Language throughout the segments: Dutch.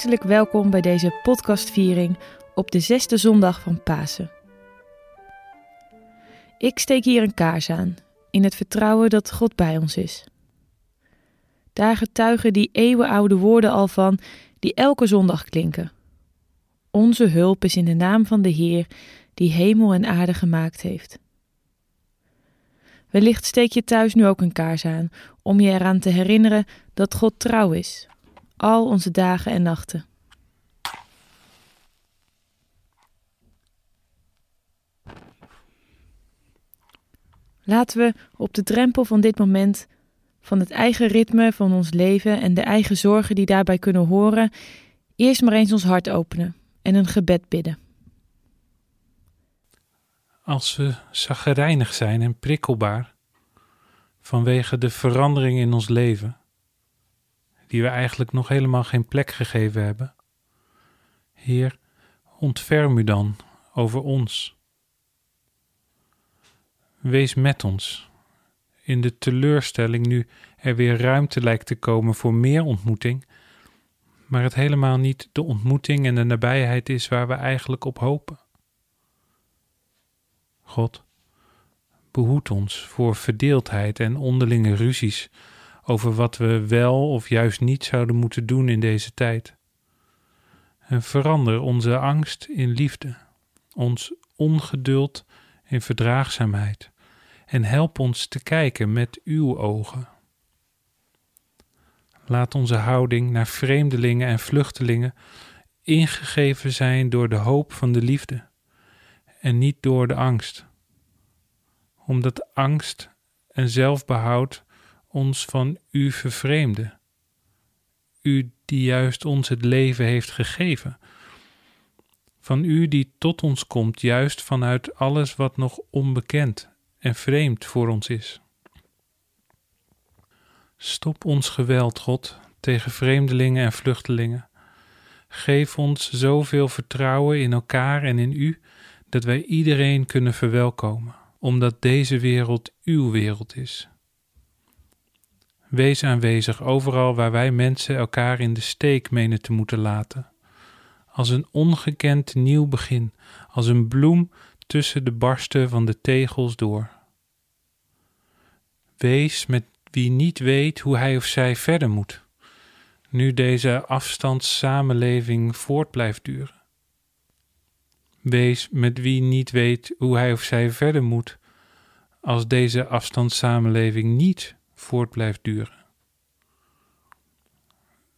Hartelijk welkom bij deze podcastviering op de zesde zondag van Pasen. Ik steek hier een kaars aan, in het vertrouwen dat God bij ons is. Daar getuigen die eeuwenoude woorden al van, die elke zondag klinken. Onze hulp is in de naam van de Heer, die hemel en aarde gemaakt heeft. Wellicht steek je thuis nu ook een kaars aan, om je eraan te herinneren dat God trouw is, al onze dagen en nachten. Laten we op de drempel van dit moment, van het eigen ritme van ons leven en de eigen zorgen die daarbij kunnen horen, eerst maar eens ons hart openen en een gebed bidden. Als we zaggerijnig zijn en prikkelbaar vanwege de verandering in ons leven, die we eigenlijk nog helemaal geen plek gegeven hebben, Heer, ontferm u dan over ons. Wees met ons in de teleurstelling nu er weer ruimte lijkt te komen voor meer ontmoeting, maar het helemaal niet de ontmoeting en de nabijheid is waar we eigenlijk op hopen. God, behoed ons voor verdeeldheid en onderlinge ruzies over wat we wel of juist niet zouden moeten doen in deze tijd. En verander onze angst in liefde, ons ongeduld in verdraagzaamheid en help ons te kijken met uw ogen. Laat onze houding naar vreemdelingen en vluchtelingen ingegeven zijn door de hoop van de liefde en niet door de angst. Omdat angst en zelfbehoud ons van u vervreemden. U die juist ons het leven heeft gegeven. Van u die tot ons komt juist vanuit alles wat nog onbekend en vreemd voor ons is. Stop ons geweld, God, tegen vreemdelingen en vluchtelingen. Geef ons zoveel vertrouwen in elkaar en in U, dat wij iedereen kunnen verwelkomen, omdat deze wereld uw wereld is. Wees aanwezig overal waar wij mensen elkaar in de steek menen te moeten laten. Als een ongekend nieuw begin, als een bloem tussen de barsten van de tegels door. Wees met wie niet weet hoe hij of zij verder moet, nu deze afstandssamenleving voort blijft duren. Wees met wie niet weet hoe hij of zij verder moet, als deze afstandssamenleving niet voort blijft duren.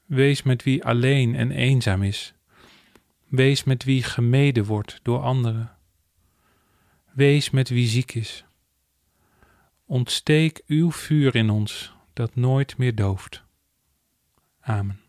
Wees met wie alleen en eenzaam is. Wees met wie gemeden wordt door anderen. Wees met wie ziek is. Ontsteek uw vuur in ons, dat nooit meer dooft. Amen.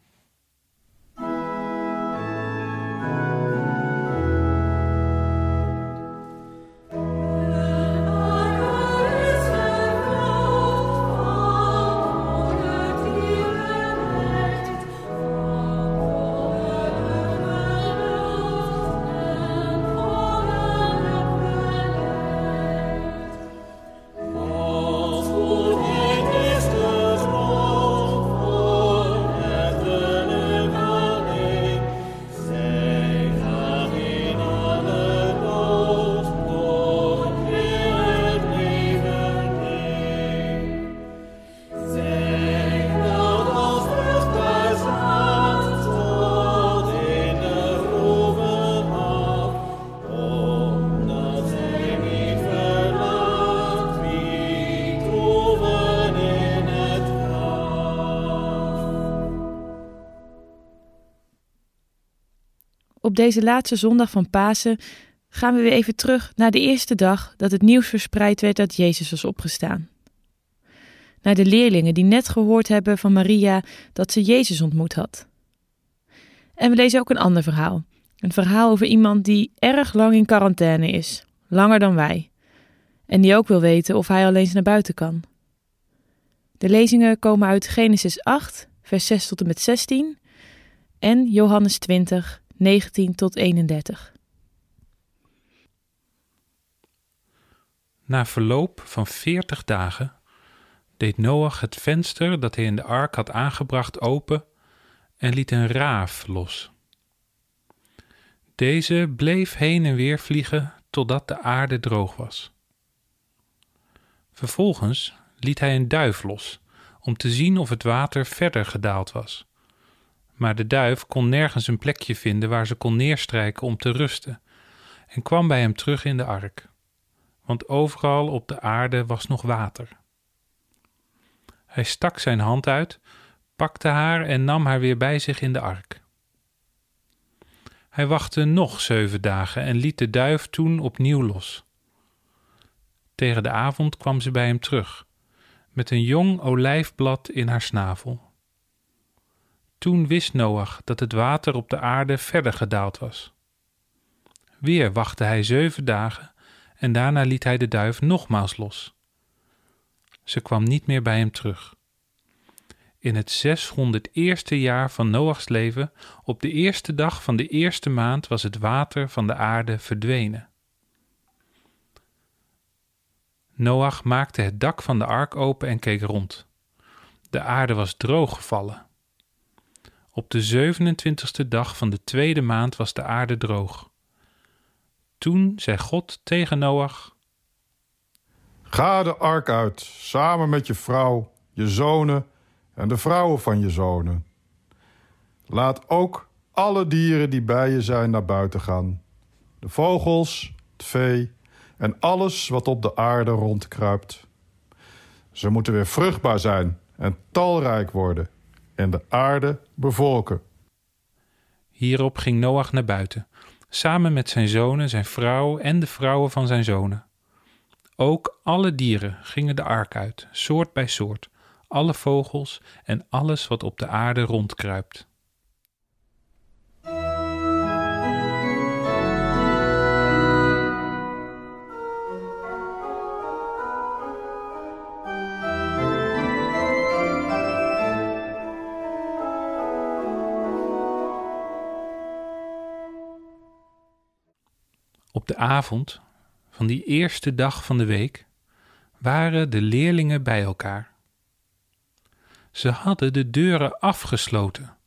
Op deze laatste zondag van Pasen gaan we weer even terug naar de eerste dag dat het nieuws verspreid werd dat Jezus was opgestaan. Naar de leerlingen die net gehoord hebben van Maria dat ze Jezus ontmoet had. En we lezen ook een ander verhaal. Een verhaal over iemand die erg lang in quarantaine is, langer dan wij. En die ook wil weten of hij alleen naar buiten kan. De lezingen komen uit Genesis 8, vers 6 tot en met 16 en Johannes 20, 19 tot 31. Na verloop van veertig dagen deed Noach het venster dat hij in de ark had aangebracht open en liet een raaf los. Deze bleef heen en weer vliegen totdat de aarde droog was. Vervolgens liet hij een duif los om te zien of het water verder gedaald was. Maar de duif kon nergens een plekje vinden waar ze kon neerstrijken om te rusten en kwam bij hem terug in de ark, want overal op de aarde was nog water. Hij stak zijn hand uit, pakte haar en nam haar weer bij zich in de ark. Hij wachtte nog zeven dagen en liet de duif toen opnieuw los. Tegen de avond kwam ze bij hem terug, met een jong olijfblad in haar snavel. Toen wist Noach dat het water op de aarde verder gedaald was. Weer wachtte hij zeven dagen en daarna liet hij de duif nogmaals los. Ze kwam niet meer bij hem terug. In het 601ste jaar van Noachs leven, op de eerste dag van de eerste maand, was het water van de aarde verdwenen. Noach maakte het dak van de ark open en keek rond. De aarde was droog gevallen. Op de 27ste dag van de tweede maand was de aarde droog. Toen zei God tegen Noach: Ga de ark uit, samen met je vrouw, je zonen en de vrouwen van je zonen. Laat ook alle dieren die bij je zijn naar buiten gaan: de vogels, het vee en alles wat op de aarde rondkruipt. Ze moeten weer vruchtbaar zijn en talrijk worden en de aarde bevolken. Hierop ging Noach naar buiten, samen met zijn zonen, zijn vrouw en de vrouwen van zijn zonen. Ook alle dieren gingen de ark uit, soort bij soort, alle vogels en alles wat op de aarde rondkruipt. Op de avond van die eerste dag van de week waren de leerlingen bij elkaar. Ze hadden de deuren afgesloten,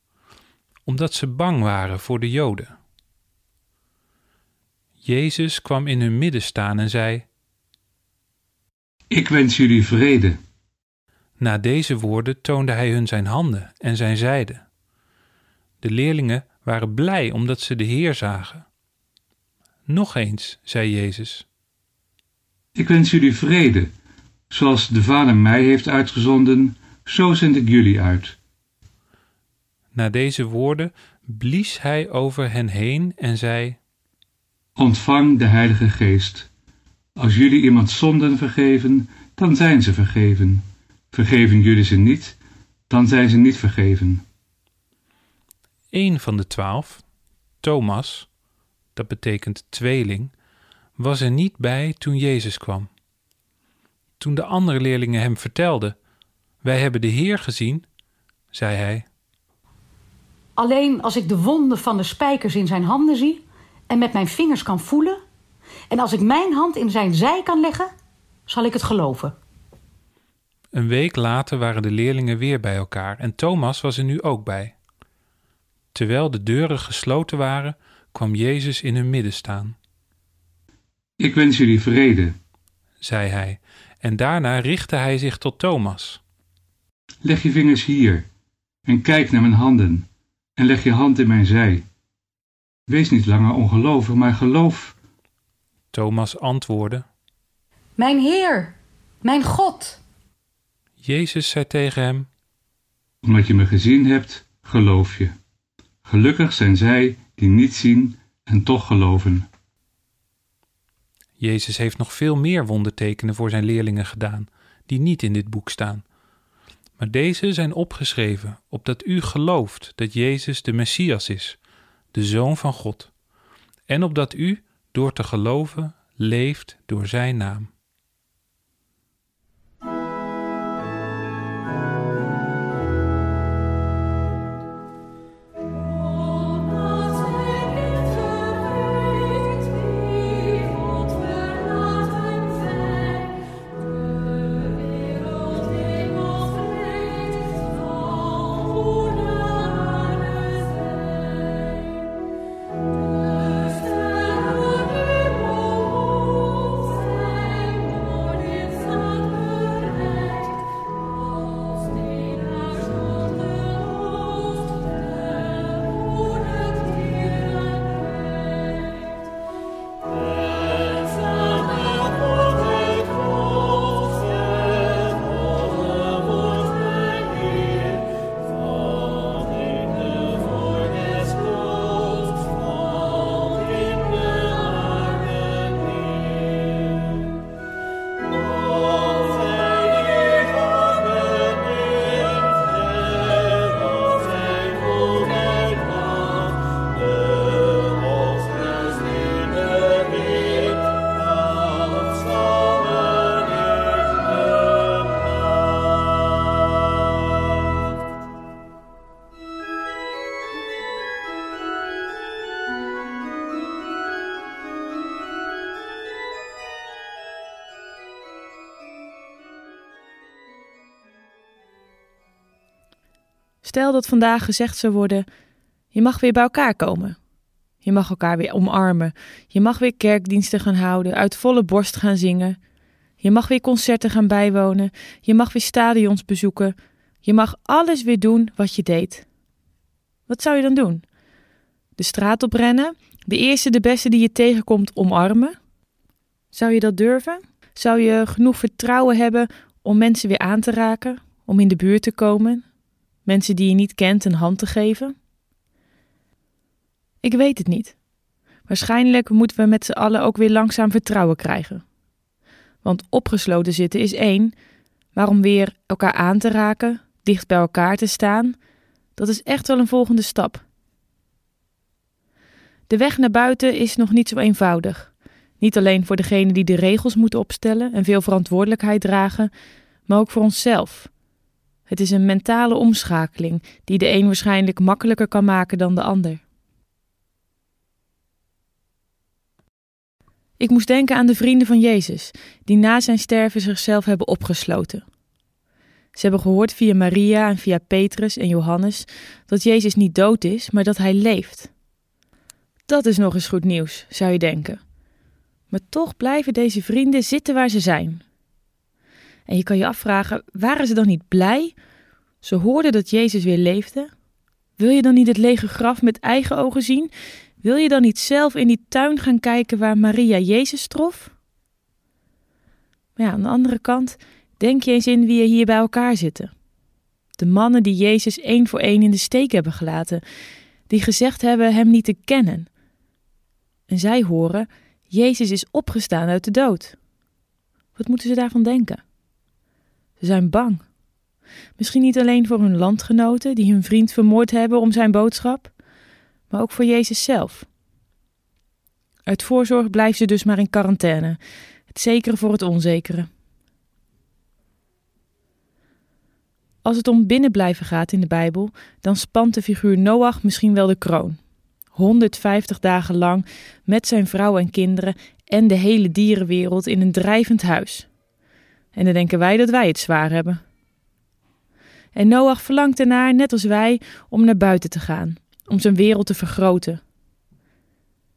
omdat ze bang waren voor de Joden. Jezus kwam in hun midden staan en zei: Ik wens jullie vrede. Na deze woorden toonde hij hun zijn handen en zijn zijde. De leerlingen waren blij omdat ze de Heer zagen. Nog eens, zei Jezus. Ik wens jullie vrede. Zoals de Vader mij heeft uitgezonden, zo zend ik jullie uit. Na deze woorden blies hij over hen heen en zei: Ontvang de Heilige Geest. Als jullie iemand zonden vergeven, dan zijn ze vergeven. Vergeven jullie ze niet, dan zijn ze niet vergeven. Een van de twaalf, Thomas, dat betekent tweeling, was er niet bij toen Jezus kwam. Toen de andere leerlingen hem vertelden: Wij hebben de Heer gezien, zei hij: Alleen als ik de wonden van de spijkers in zijn handen zie en met mijn vingers kan voelen, en als ik mijn hand in zijn zij kan leggen, zal ik het geloven. Een week later waren de leerlingen weer bij elkaar en Thomas was er nu ook bij. Terwijl de deuren gesloten waren, kwam Jezus in hun midden staan. Ik wens jullie vrede, zei hij, en daarna richtte hij zich tot Thomas. Leg je vingers hier en kijk naar mijn handen en leg je hand in mijn zij. Wees niet langer ongelovig, maar geloof. Thomas antwoordde: Mijn Heer, mijn God. Jezus zei tegen hem: Omdat je me gezien hebt, geloof je. Gelukkig zijn zij die niet zien en toch geloven. Jezus heeft nog veel meer wondertekenen voor zijn leerlingen gedaan, die niet in dit boek staan. Maar deze zijn opgeschreven, opdat u gelooft dat Jezus de Messias is, de Zoon van God, en opdat u, door te geloven, leeft door Zijn naam. Stel dat vandaag gezegd zou worden: je mag weer bij elkaar komen. Je mag elkaar weer omarmen. Je mag weer kerkdiensten gaan houden, uit volle borst gaan zingen. Je mag weer concerten gaan bijwonen. Je mag weer stadions bezoeken. Je mag alles weer doen wat je deed. Wat zou je dan doen? De straat oprennen? De eerste, de beste die je tegenkomt omarmen? Zou je dat durven? Zou je genoeg vertrouwen hebben om mensen weer aan te raken, om in de buurt te komen, mensen die je niet kent een hand te geven? Ik weet het niet. Waarschijnlijk moeten we met z'n allen ook weer langzaam vertrouwen krijgen. Want opgesloten zitten is één, maar om weer elkaar aan te raken, dicht bij elkaar te staan, dat is echt wel een volgende stap. De weg naar buiten is nog niet zo eenvoudig. Niet alleen voor degenen die de regels moeten opstellen en veel verantwoordelijkheid dragen, maar ook voor onszelf. Het is een mentale omschakeling die de een waarschijnlijk makkelijker kan maken dan de ander. Ik moest denken aan de vrienden van Jezus, die na zijn sterven zichzelf hebben opgesloten. Ze hebben gehoord via Maria en via Petrus en Johannes dat Jezus niet dood is, maar dat hij leeft. Dat is nog eens goed nieuws, zou je denken. Maar toch blijven deze vrienden zitten waar ze zijn. En je kan je afvragen: waren ze dan niet blij? Ze hoorden dat Jezus weer leefde. Wil je dan niet het lege graf met eigen ogen zien? Wil je dan niet zelf in die tuin gaan kijken waar Maria Jezus trof? Maar ja, aan de andere kant, denk je eens in wie er hier bij elkaar zitten. De mannen die Jezus één voor één in de steek hebben gelaten, die gezegd hebben hem niet te kennen. En zij horen, Jezus is opgestaan uit de dood. Wat moeten ze daarvan denken? Ze zijn bang. Misschien niet alleen voor hun landgenoten die hun vriend vermoord hebben om zijn boodschap, maar ook voor Jezus zelf. Uit voorzorg blijven ze dus maar in quarantaine, het zekere voor het onzekere. Als het om binnenblijven gaat in de Bijbel, dan spant de figuur Noach misschien wel de kroon. 150 dagen lang met zijn vrouw en kinderen en de hele dierenwereld in een drijvend huis. En dan denken wij dat wij het zwaar hebben. En Noach verlangt ernaar, net als wij, om naar buiten te gaan, om zijn wereld te vergroten.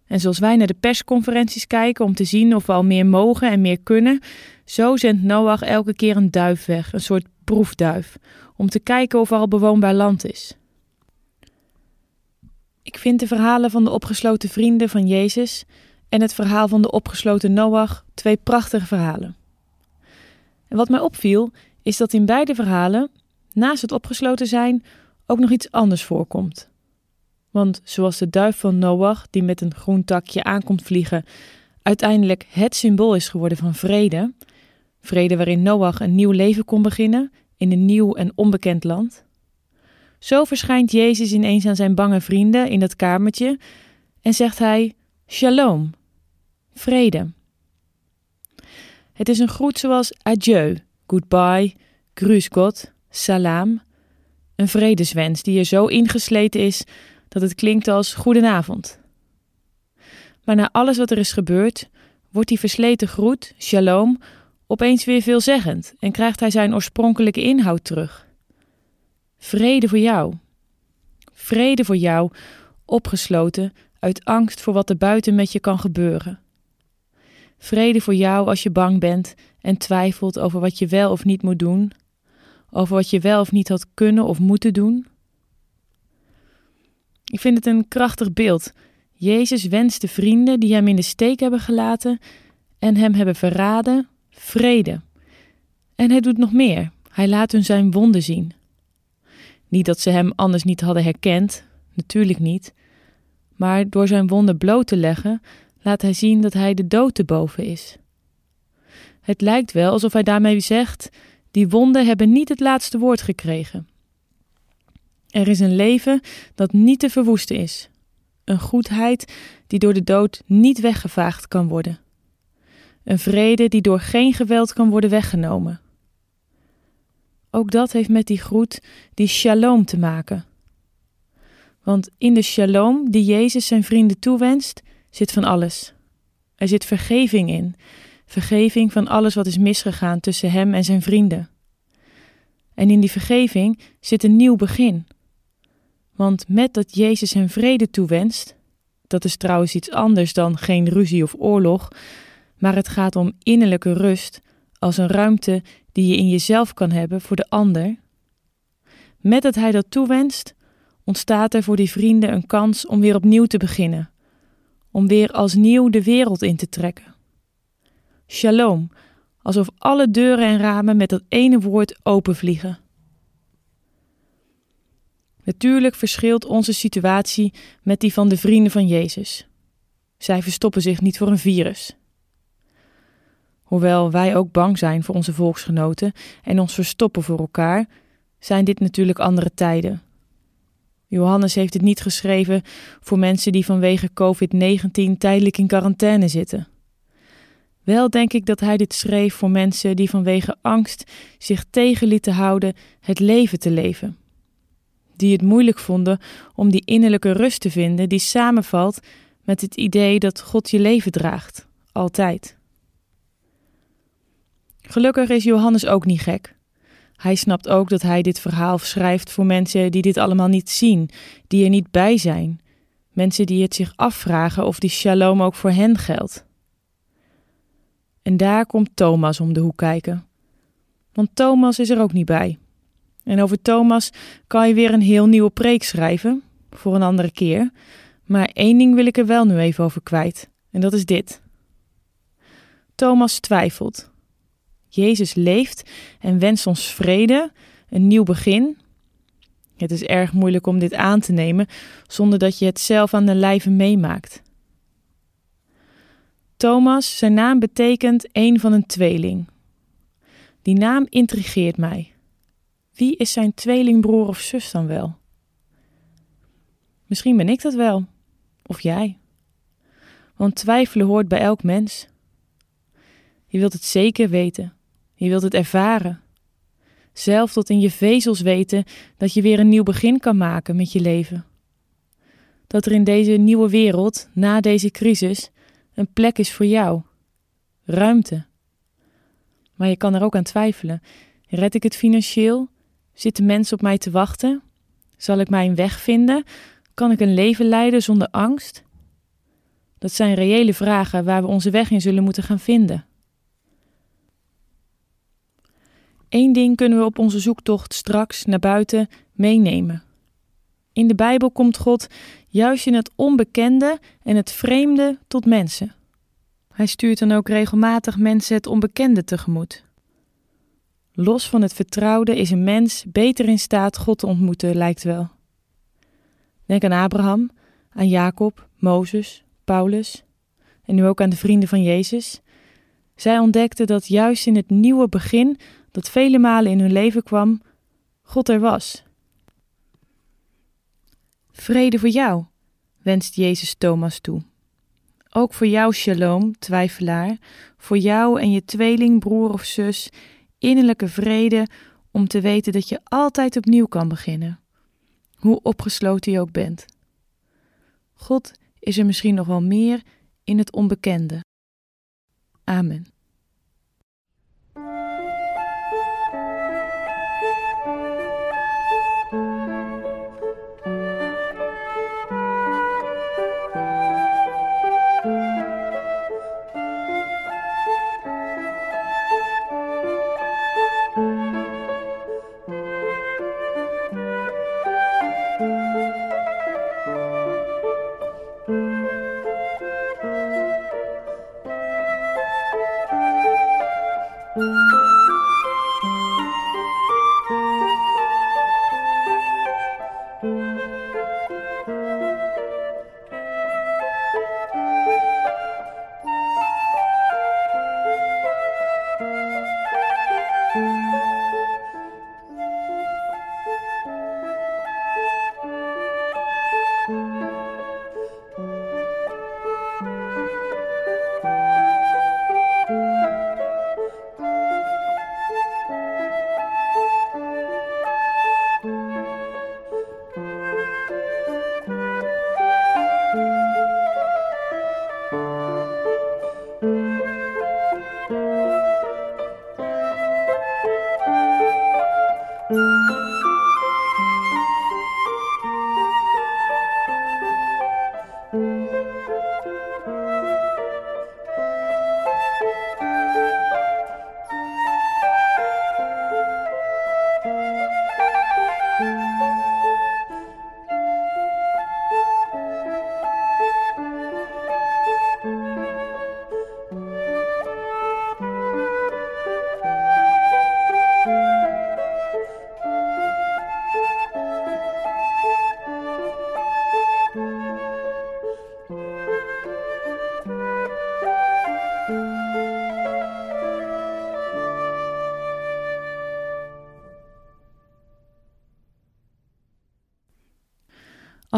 En zoals wij naar de persconferenties kijken om te zien of we al meer mogen en meer kunnen, zo zendt Noach elke keer een duif weg, een soort proefduif, om te kijken of er al bewoonbaar land is. Ik vind de verhalen van de opgesloten vrienden van Jezus en het verhaal van de opgesloten Noach twee prachtige verhalen. En wat mij opviel, is dat in beide verhalen, naast het opgesloten zijn, ook nog iets anders voorkomt. Want zoals de duif van Noach, die met een groen takje aankomt vliegen, uiteindelijk het symbool is geworden van vrede, vrede waarin Noach een nieuw leven kon beginnen in een nieuw en onbekend land, zo verschijnt Jezus ineens aan zijn bange vrienden in dat kamertje en zegt hij: Shalom, vrede. Het is een groet zoals adieu, goodbye, grüß Gott, salam. Een vredeswens die er zo ingesleten is dat het klinkt als goedenavond. Maar na alles wat er is gebeurd, wordt die versleten groet, shalom, opeens weer veelzeggend en krijgt hij zijn oorspronkelijke inhoud terug. Vrede voor jou. Vrede voor jou, opgesloten uit angst voor wat er buiten met je kan gebeuren. Vrede voor jou als je bang bent en twijfelt over wat je wel of niet moet doen, over wat je wel of niet had kunnen of moeten doen. Ik vind het een krachtig beeld. Jezus wenst de vrienden die hem in de steek hebben gelaten en hem hebben verraden, vrede. En hij doet nog meer. Hij laat hun zijn wonden zien. Niet dat ze hem anders niet hadden herkend, natuurlijk niet. Maar door zijn wonden bloot te leggen, laat hij zien dat hij de dood te boven is. Het lijkt wel alsof hij daarmee zegt: die wonden hebben niet het laatste woord gekregen. Er is een leven dat niet te verwoesten is, een goedheid die door de dood niet weggevaagd kan worden, een vrede die door geen geweld kan worden weggenomen. Ook dat heeft met die groet, die shalom te maken. Want in de shalom die Jezus zijn vrienden toewenst, zit van alles. Er zit vergeving in, vergeving van alles wat is misgegaan tussen hem en zijn vrienden. En in die vergeving zit een nieuw begin, Want met dat Jezus hen vrede toewenst, dat is trouwens iets anders dan geen ruzie of oorlog, maar het gaat om innerlijke rust als een ruimte die je in jezelf kan hebben voor de ander. Met dat hij dat toewenst, ontstaat er voor die vrienden een kans om weer opnieuw te beginnen, om weer als nieuw de wereld in te trekken. Shalom, alsof alle deuren en ramen met dat ene woord openvliegen. Natuurlijk verschilt onze situatie met die van de vrienden van Jezus. Zij verstoppen zich niet voor een virus. Hoewel wij ook bang zijn voor onze volksgenoten en ons verstoppen voor elkaar, zijn dit natuurlijk andere tijden. Johannes heeft het niet geschreven voor mensen die vanwege COVID-19 tijdelijk in quarantaine zitten. Wel denk ik dat hij dit schreef voor mensen die vanwege angst zich tegen lieten houden het leven te leven. Die het moeilijk vonden om die innerlijke rust te vinden die samenvalt met het idee dat God je leven draagt, altijd. Gelukkig is Johannes ook niet gek. Hij snapt ook dat hij dit verhaal schrijft voor mensen die dit allemaal niet zien, die er niet bij zijn, mensen die het zich afvragen of die shalom ook voor hen geldt. En daar komt Thomas om de hoek kijken. Want Thomas is er ook niet bij. En over Thomas kan je weer een heel nieuwe preek schrijven, voor een andere keer. Maar één ding wil ik er wel nu even over kwijt, en dat is dit. Thomas twijfelt. Jezus leeft en wenst ons vrede, een nieuw begin. Het is erg moeilijk om dit aan te nemen zonder dat je het zelf aan de lijve meemaakt. Thomas, zijn naam betekent een van een tweeling. Die naam intrigeert mij. Wie is zijn tweelingbroer of zus dan wel? Misschien ben ik dat wel, of jij. Want twijfelen hoort bij elk mens. Je wilt het zeker weten, je wilt het ervaren. Zelf tot in je vezels weten dat je weer een nieuw begin kan maken met je leven. Dat er in deze nieuwe wereld, na deze crisis, een plek is voor jou. Ruimte. Maar je kan er ook aan twijfelen. Red ik het financieel? Zitten mensen op mij te wachten? Zal ik mijn weg vinden? Kan ik een leven leiden zonder angst? Dat zijn reële vragen waar we onze weg in zullen moeten gaan vinden. Eén ding kunnen we op onze zoektocht straks naar buiten meenemen. In de Bijbel komt God juist in het onbekende en het vreemde tot mensen. Hij stuurt dan ook regelmatig mensen het onbekende tegemoet. Los van het vertrouwde is een mens beter in staat God te ontmoeten, lijkt wel. Denk aan Abraham, aan Jacob, Mozes, Paulus en nu ook aan de vrienden van Jezus. Zij ontdekten dat juist in het nieuwe begin, dat vele malen in hun leven kwam, God er was. Vrede voor jou, wenst Jezus Thomas toe. Ook voor jou, shalom, twijfelaar, voor jou en je tweeling, broer of zus, innerlijke vrede om te weten dat je altijd opnieuw kan beginnen, hoe opgesloten je ook bent. God is er misschien nog wel meer in het onbekende. Amen.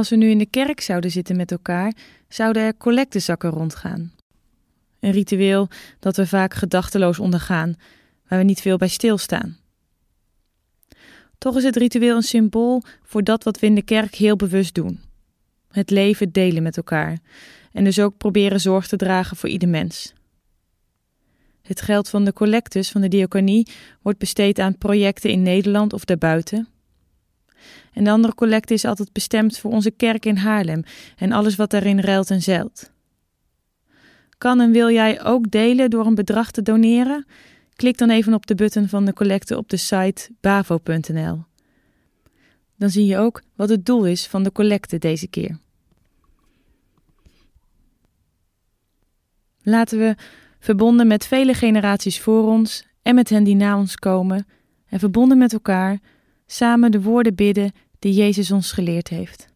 Als we nu in de kerk zouden zitten met elkaar, zouden er collectezakken rondgaan. Een ritueel dat we vaak gedachteloos ondergaan, waar we niet veel bij stilstaan. Toch is het ritueel een symbool voor dat wat we in de kerk heel bewust doen: het leven delen met elkaar en dus ook proberen zorg te dragen voor ieder mens. Het geld van de collectes van de diaconie wordt besteed aan projecten in Nederland of daarbuiten. En de andere collecte is altijd bestemd voor onze kerk in Haarlem en alles wat daarin ruilt en zeilt. Kan en wil jij ook delen door een bedrag te doneren? Klik dan even op de button van de collecte op de site bavo.nl. Dan zie je ook wat het doel is van de collecte deze keer. Laten we, verbonden met vele generaties voor ons en met hen die na ons komen, en verbonden met elkaar, samen de woorden bidden die Jezus ons geleerd heeft.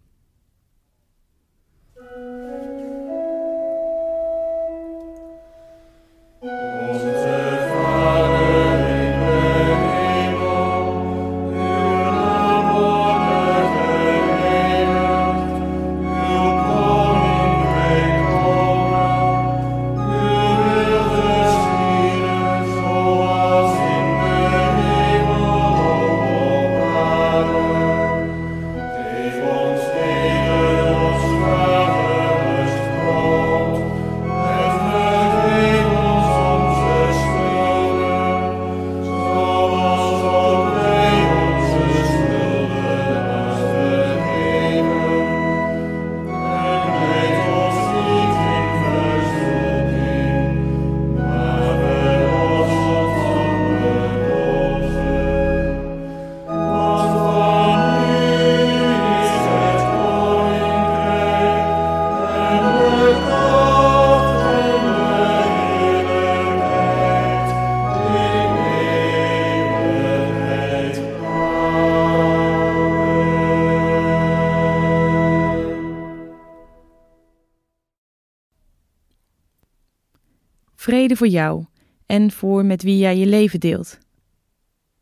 Vrede voor jou en voor met wie jij je leven deelt.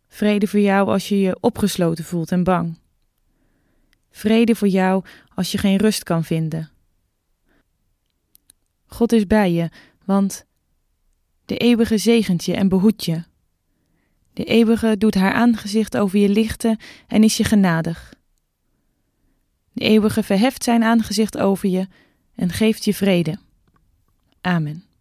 Vrede voor jou als je je opgesloten voelt en bang. Vrede voor jou als je geen rust kan vinden. God is bij je, want de eeuwige zegent je en behoedt je. De eeuwige doet haar aangezicht over je lichten en is je genadig. De eeuwige verheft zijn aangezicht over je en geeft je vrede. Amen.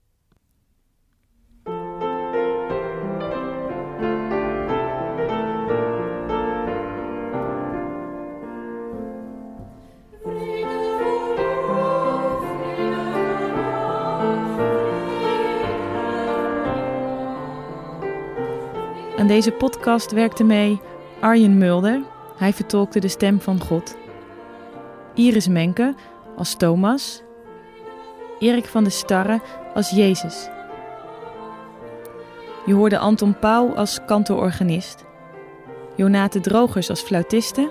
Deze podcast werkte mee Arjen Mulder, hij vertolkte de stem van God. Iris Menke als Thomas. Erik van de Starre als Jezus. Je hoorde Anton Pauw als kantoorganist. Jonate Drogers als fluitiste.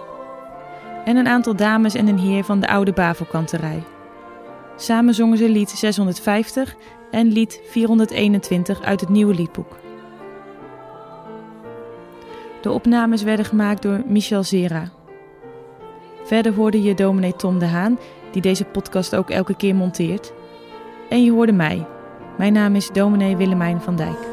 En een aantal dames en een heer van de oude Bavelkanterij. Samen zongen ze lied 650 en lied 421 uit het nieuwe liedboek. De opnames werden gemaakt door Michel Zera. Verder hoorde je dominee Tom de Haan, die deze podcast ook elke keer monteert. En je hoorde mij. Mijn naam is dominee Willemijn van Dijk.